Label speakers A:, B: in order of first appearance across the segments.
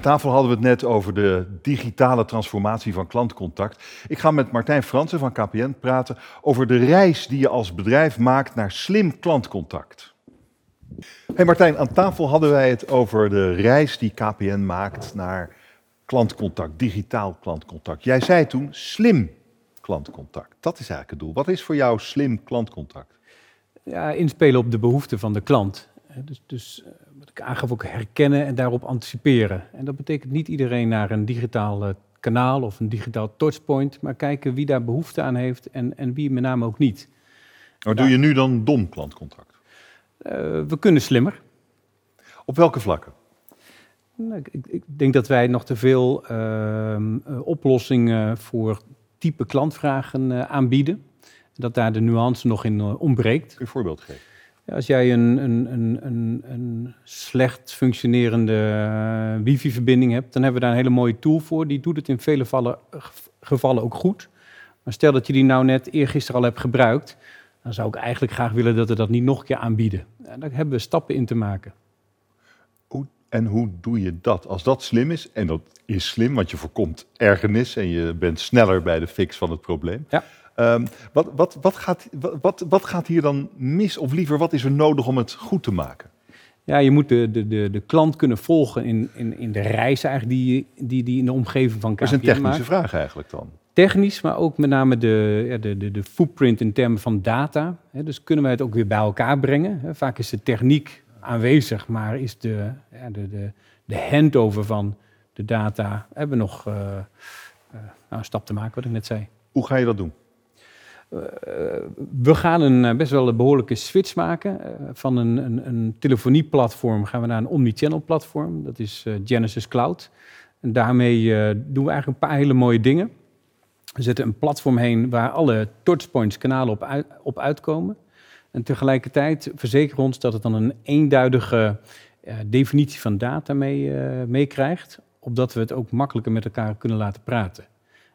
A: Aan tafel hadden we het net over de digitale transformatie van klantcontact. Ik ga met Martijn Fransen van KPN praten over de reis die je als bedrijf maakt naar slim klantcontact. Hey Martijn, aan tafel hadden wij het over de reis die KPN maakt naar klantcontact, digitaal klantcontact. Jij zei toen slim klantcontact. Dat is eigenlijk het doel. Wat is voor jou slim klantcontact?
B: Ja, inspelen op de behoeften van de klant. Dus, dus eh, wat ik aangaf ook herkennen en daarop anticiperen. En dat betekent niet iedereen naar een digitaal eh, kanaal of een digitaal touchpoint, maar kijken wie daar behoefte aan heeft en, en wie met name ook niet.
A: Maar doe je nu dan dom klantcontact?
B: Uh, we kunnen slimmer.
A: Op welke vlakken?
B: Nou, ik, ik, denk dat wij nog te veel uh, oplossingen voor type klantvragen uh, aanbieden. Dat daar de nuance nog in ontbreekt.
A: Een voorbeeld geven?
B: Als jij een, een, een, een slecht functionerende uh, wifi-verbinding hebt, dan hebben we daar een hele mooie tool voor. Die doet het in vele vallen, gevallen ook goed. Maar stel dat je die nou net eergisteren al hebt gebruikt, dan zou ik eigenlijk graag willen dat we dat niet nog een keer aanbieden. En daar hebben we stappen in te maken.
A: Hoe, en hoe doe je dat? Als dat slim is, en dat is slim, want je voorkomt ergernis en je bent sneller bij de fix van het probleem.
B: Ja.
A: Um, wat, wat, wat, gaat, wat, wat gaat hier dan mis? Of liever, wat is er nodig om het goed te maken?
B: Ja, je moet de, de, de, de klant kunnen volgen in, in, in de reis eigenlijk die, die, die in de omgeving van KPN
A: maakt. Dat is een technische
B: maakt.
A: vraag eigenlijk dan.
B: Technisch, maar ook met name de, ja, de, de, de footprint in termen van data. dus kunnen wij het ook weer bij elkaar brengen. Vaak is de techniek aanwezig, maar is de, ja, de, de, de handover van de data... hebben we nog uh, uh, nou, een stap te maken, wat ik net zei.
A: Hoe ga je dat doen?
B: Uh, we gaan een best wel een behoorlijke switch maken. Uh, van een, een, een, telefonieplatform gaan we naar een omnichannel platform. Dat is uh, Genesis Cloud. En daarmee doen we eigenlijk een paar hele mooie dingen. We zetten een platform heen waar alle touchpoints, kanalen op, op uitkomen. En tegelijkertijd verzekeren we ons dat het dan een eenduidige definitie van data mee, meekrijgt. Opdat we het ook makkelijker met elkaar kunnen laten praten.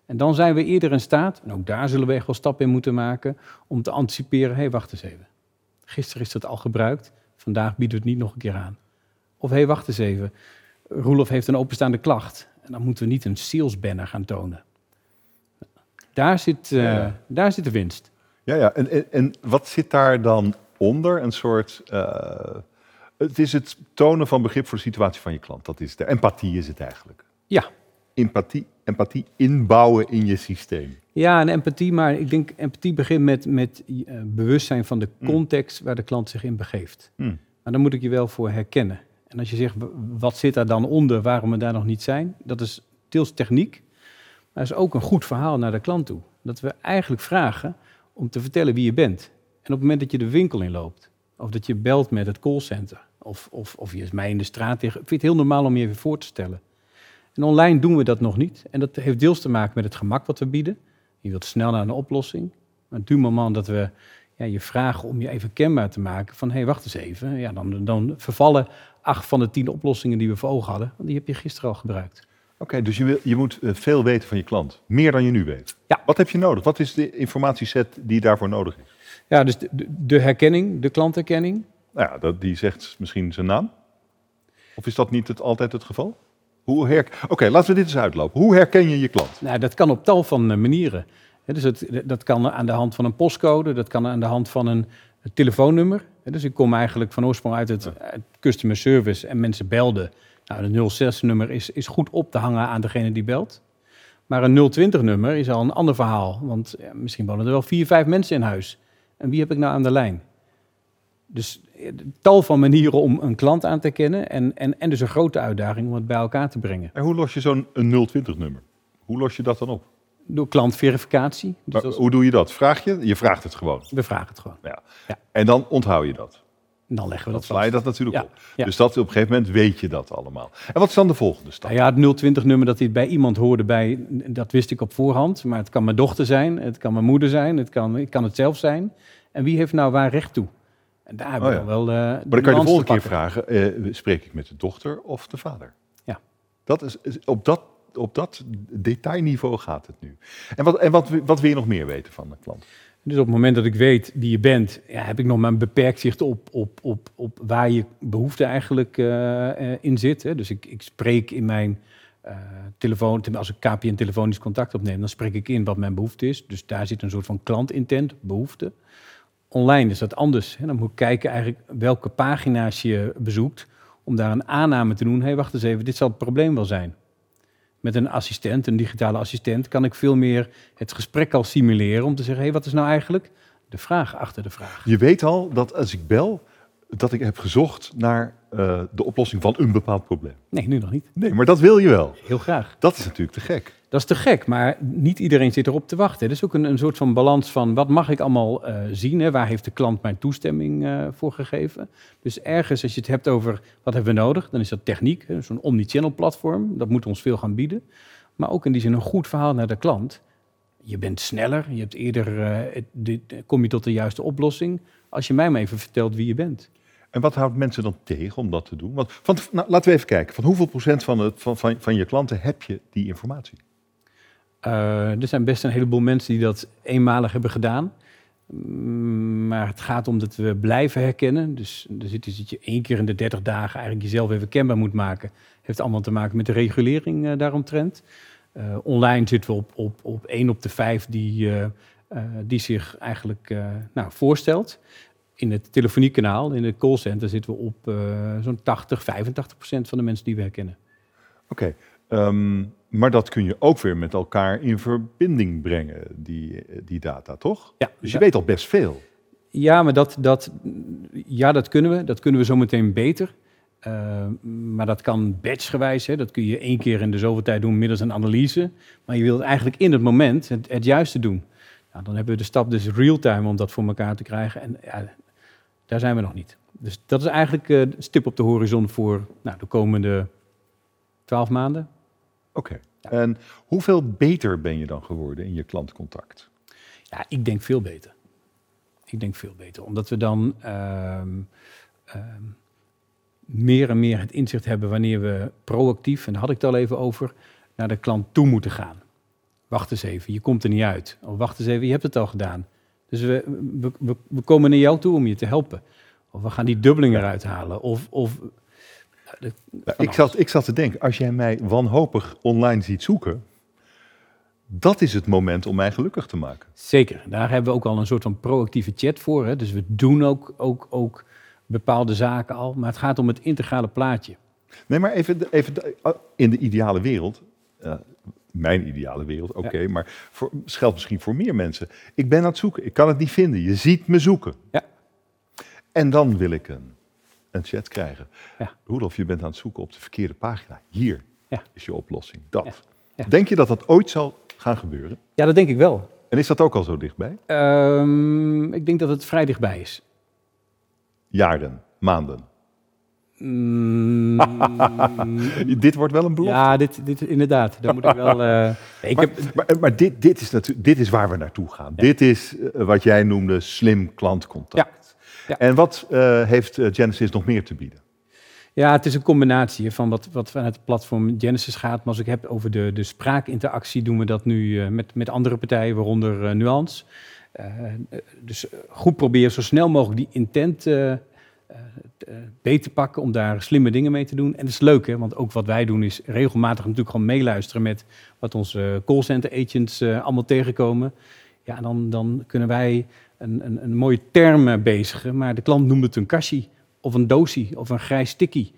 B: En dan zijn we eerder in staat, en ook daar zullen we echt wel stappen in moeten maken, om te anticiperen, hé, hey, wacht eens even. Gisteren is dat al gebruikt, vandaag bieden we het niet nog een keer aan. Of hé, hey, wacht eens even, Roelof heeft een openstaande klacht. En dan moeten we niet een sales banner gaan tonen. Daar zit, uh, ja. daar zit de winst.
A: Ja, ja. En, en, en, wat zit daar dan onder? Een soort... Uh, het is het tonen van begrip voor de situatie van je klant. Dat is de empathie is het eigenlijk.
B: Ja,
A: empathie, empathie inbouwen in je systeem.
B: Ja, en empathie, maar ik denk empathie begint met, met uh, bewustzijn van de context waar de klant zich in begeeft.
A: Mm.
B: Maar dan moet ik je wel voor herkennen. En als je zegt, wat zit daar dan onder, waarom we daar nog niet zijn, dat is deels techniek, maar is ook een goed verhaal naar de klant toe. Dat we eigenlijk vragen om te vertellen wie je bent. En op het moment dat je de winkel inloopt, of dat je belt met het callcenter, of, of, of je is mij in de straat tegen, vind je het heel normaal om je even voor te stellen. En online doen we dat nog niet. En dat heeft deels te maken met het gemak wat we bieden. Je wilt snel naar een oplossing. Maar het moment dat we ja, je vragen om je even kenbaar te maken van hé, hey, wacht eens even. Ja, dan, dan vervallen acht van de tien oplossingen die we voor ogen hadden. Want die heb je gisteren al gebruikt.
A: Oké, okay, dus je, wil, je moet veel weten van je klant. Meer dan je nu weet.
B: Ja.
A: Wat heb je nodig? Wat is de informatieset die daarvoor nodig is?
B: Ja, dus de, de herkenning, de klantherkenning.
A: Nou ja, dat, die zegt misschien zijn naam. Of is dat niet het, altijd het geval? Hoe her... Oké, laten we dit eens uitlopen. Hoe herken je je klant?
B: Nou, dat kan op tal van uh, manieren. Dus het, dat kan aan de hand van een postcode, dat kan aan de hand van een, een telefoonnummer. Dus ik kom eigenlijk van oorsprong uit het, customer service en mensen belden. Nou, de 06-nummer is, is goed op te hangen aan degene die belt. Maar een 020-nummer is al een ander verhaal. Want ja, misschien wonen er wel vier, vijf mensen in huis. En wie heb ik nou aan de lijn? Dus tal van manieren om een klant aan te kennen en, en, en dus een grote uitdaging om het bij elkaar te brengen.
A: En hoe los je zo'n 020-nummer? Hoe los je dat dan op?
B: Door klantverificatie.
A: Dus. Hoe doe je dat? Vraag je? Je vraagt het gewoon.
B: We vragen het gewoon.
A: Ja. ja. En dan onthoud je dat.
B: Dan leggen we dat
A: sla je dat natuurlijk
B: ja.
A: op. Ja. Dus dat, op een gegeven moment weet je dat allemaal. En wat is dan de volgende stap?
B: Nou ja, het 020-nummer dat dit bij iemand hoorde, bij, dat wist ik op voorhand. Maar het kan mijn dochter zijn, het kan mijn moeder zijn, het kan, het kan het zelf zijn. En wie heeft nou waar recht toe? En daar hebben
A: oh ja.
B: we wel. Uh,
A: maar dan kan je de volgende keer vragen: uh, spreek ik met de dochter of de vader?
B: Ja.
A: Dat is, op, dat, op dat detailniveau gaat het nu. En, wat, en wat, wat wil je nog meer weten van de klant?
B: Dus op het moment dat ik weet wie je bent, ja, heb ik nog maar een beperkt zicht op, op, op, op waar je behoefte eigenlijk uh, in zit. Hè. Dus ik, ik spreek in mijn uh, telefoon, als ik KPN telefonisch contact opneem, dan spreek ik in wat mijn behoefte is. Dus daar zit een soort van klantintent, behoefte. Online is dat anders. Dan moet ik kijken eigenlijk welke pagina's je bezoekt, om daar een aanname te doen. Hé, hey, wacht eens even, dit zal het probleem wel zijn met een assistent, een digitale assistent, kan ik veel meer het gesprek al simuleren om te zeggen, hé, hey, wat is nou eigenlijk de vraag achter de vraag?
A: Je weet al dat als ik bel, dat ik heb gezocht naar uh, de oplossing van een bepaald probleem.
B: Nee, nu nog niet.
A: Nee, maar dat wil je wel.
B: Heel graag.
A: Dat is natuurlijk te gek.
B: Dat is te gek, maar niet iedereen zit erop te wachten. Het is ook een, een soort van balans van wat mag ik allemaal uh, zien? Hè? Waar heeft de klant mijn toestemming uh, voor gegeven? Dus ergens, als je het hebt over wat hebben we nodig, dan is dat techniek, zo'n omnichannel platform. Dat moet ons veel gaan bieden. Maar ook in die zin een goed verhaal naar de klant. Je bent sneller, je hebt eerder, uh, de, kom je tot de juiste oplossing. Als je mij maar even vertelt wie je bent.
A: En wat houdt mensen dan tegen om dat te doen? Want van, nou, laten we even kijken. Van hoeveel procent van, het, van, van, van je klanten heb je die informatie?
B: Uh, er zijn best een heleboel mensen die dat eenmalig hebben gedaan. Mm, maar het gaat om dat we blijven herkennen. Dus er zit dus dat je één keer in de 30 dagen eigenlijk jezelf even kenbaar moet maken. Heeft allemaal te maken met de regulering uh, daaromtrent. Uh, online zitten we op, op, op 1 op de 5 die, die zich eigenlijk nou, voorstelt. In het telefoniekanaal, in het callcenter, zitten we op zo'n 80, 85 procent van de mensen die we herkennen.
A: Oké. Okay. Um... Ehm, maar dat kun je ook weer met elkaar in verbinding brengen, die, die data, toch?
B: Ja.
A: Dus je weet al best veel.
B: Ja, maar dat, dat, ja, dat kunnen we. Dat kunnen we zometeen beter. Uh, maar dat kan batchgewijs. Hè. Dat kun je één keer in de zoveel tijd doen middels een analyse. Maar je wilt eigenlijk in het moment het, het juiste doen. Nou, dan hebben we de stap dus real-time om dat voor elkaar te krijgen. En ja, daar zijn we nog niet. Dus dat is eigenlijk uh, stip op de horizon voor nou, de komende twaalf maanden.
A: Oké. Okay. En hoeveel beter ben je dan geworden in je klantcontact?
B: Ja, ik denk veel beter. Ik denk veel beter. Omdat we dan uh, uh, meer en meer het inzicht hebben wanneer we proactief, en daar had ik het al even over, naar de klant toe moeten gaan. Wacht eens even, je komt er niet uit. Of wacht eens even, je hebt het al gedaan. Dus we, we, komen naar jou toe om je te helpen. Of we gaan die dubbeling eruit halen. Of, of
A: nou, ik, zat, ik zat te denken, als jij mij wanhopig online ziet zoeken, dat is het moment om mij gelukkig te maken.
B: Zeker, daar hebben we ook al een soort van proactieve chat voor. Hè? Dus we doen ook, ook, ook bepaalde zaken al, maar het gaat om het integrale plaatje.
A: Nee, maar even, even in de ideale wereld, uh, mijn ideale wereld, oké, ja. maar voor, geldt misschien voor meer mensen. Ik ben aan het zoeken, ik kan het niet vinden, je ziet me zoeken.
B: Ja.
A: En dan wil ik een een chat krijgen.
B: Ja.
A: Roelof, je bent aan het zoeken op de verkeerde pagina. Hier
B: ja.
A: is je oplossing. Dat. Denk je dat dat ooit zal gaan gebeuren?
B: Ja, dat denk ik wel.
A: En is dat ook al zo dichtbij?
B: Um, ik denk dat het vrij dichtbij is.
A: Jaren, maanden.
B: Mm,
A: dit wordt wel een belofte.
B: Ja, dit, dit inderdaad. Daar moet ik wel. Uh, ik
A: maar,
B: heb...
A: maar, maar, dit, dit, is natuurlijk, dit is waar we naartoe gaan. Dit is uh, wat jij noemde slim klantcontact.
B: Ja.
A: En wat uh, heeft Genesis nog meer te bieden?
B: Ja, het is een combinatie van wat, wat vanuit het platform Genesis gaat. Maar als ik heb over de, de spraakinteractie, doen we dat nu uh, met, met andere partijen, waaronder uh, Nuance. dus goed proberen zo snel mogelijk die intent beter te pakken om daar slimme dingen mee te doen. En dat is leuk, hè, want ook wat wij doen is regelmatig natuurlijk gewoon meeluisteren met wat onze callcenter agents allemaal tegenkomen. Ja, dan, dan kunnen wij een, een, een mooie term bezigen, maar de klant noemde het een kassie of een dosie of een grijs sticky.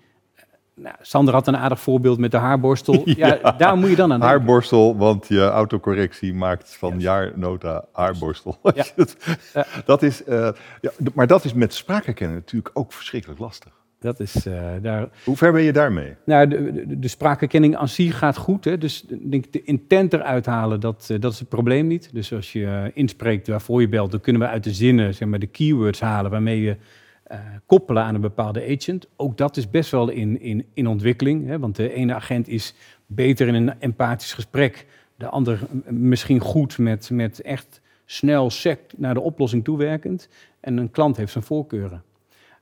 B: Nou, Sander had een aardig voorbeeld met de haarborstel. Ja, ja daar moet je dan aan denken.
A: Haarborstel, want je autocorrectie maakt van yes. jaarnota haarborstel.
B: Ja.
A: dat is, uh, ja, maar dat is met spraakherkennen natuurlijk ook verschrikkelijk lastig.
B: Dat is, uh, daar...
A: Hoe ver ben je daarmee?
B: Nou, de, de, de spraakherkenning aan zich gaat goed. Hè? Dus denk de intent eruit halen, dat, uh, dat is het probleem niet. Dus als je inspreekt waarvoor je belt, dan kunnen we uit de zinnen zeg maar, de keywords halen waarmee je koppelen aan een bepaalde agent. Ook dat is best wel in, in, in ontwikkeling. Hè? Want de ene agent is beter in een empathisch gesprek. De ander misschien goed met, met echt snel, sec naar de oplossing toewerkend. En een klant heeft zijn voorkeuren.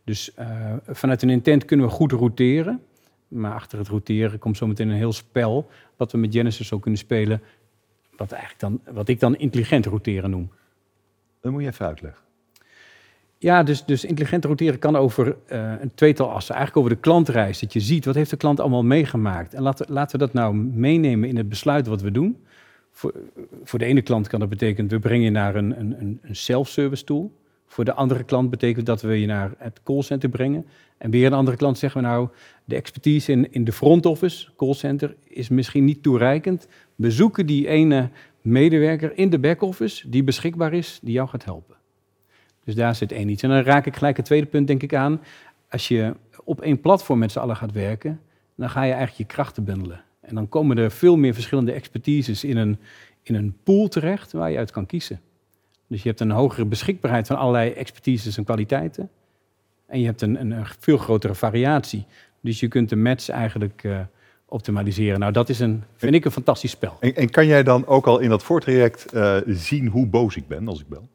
B: Dus uh, vanuit een intent kunnen we goed routeren. Maar achter het routeren komt zometeen een heel spel. Wat we met Genesis ook kunnen spelen. Wat, eigenlijk dan, wat ik dan intelligent routeren noem.
A: Dat moet je even uitleggen.
B: Ja, dus, dus intelligent roteren kan over uh, een tweetal assen. Eigenlijk over de klantreis. Dat je ziet, wat heeft de klant allemaal meegemaakt? En laten, laten we dat nou meenemen in het besluit wat we doen. Voor, voor de ene klant kan dat betekenen, we brengen je naar een, een, een self-service tool. Voor de andere klant betekent dat we je naar het callcenter brengen. En weer een andere klant zeggen we nou, de expertise in, in de front office, callcenter, is misschien niet toereikend. We zoeken die ene medewerker in de back-office die beschikbaar is, die jou gaat helpen. Dus daar zit één iets. En dan raak ik gelijk het tweede punt, denk ik, aan. Als je op één platform met z'n allen gaat werken, dan ga je eigenlijk je krachten bundelen. En dan komen er veel meer verschillende expertises in een, in een pool terecht waar je uit kan kiezen. Dus je hebt een hogere beschikbaarheid van allerlei expertises en kwaliteiten. En je hebt een, een veel grotere variatie. Dus je kunt de match eigenlijk uh, optimaliseren. Nou, dat is een, vind ik een fantastisch spel.
A: En, kan jij dan ook al in dat voortraject uh, zien hoe boos ik ben als ik bel?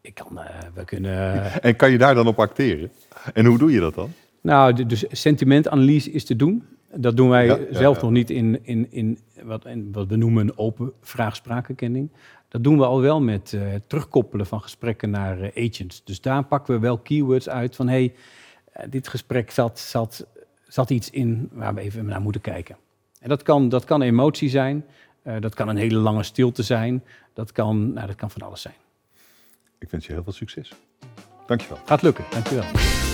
B: Ik kan, uh, we kunnen...
A: En kan je daar dan op acteren? En hoe doe je dat dan?
B: Nou, dus sentimentanalyse is te doen. Dat doen wij ja, zelf ja, nog niet in, in, in, wat, in wat we noemen een open vraagsprakenkenning. Dat doen we al wel met uh, het terugkoppelen van gesprekken naar uh, agents. Dus daar pakken we wel keywords uit van hey, uh, dit gesprek zat, zat, zat iets in waar we even naar moeten kijken. En dat kan, dat kan emotie zijn, dat kan een hele lange stilte zijn, dat kan, nou, dat kan van alles zijn.
A: Ik wens je heel veel succes. Dankjewel.
B: Gaat lukken, dankjewel.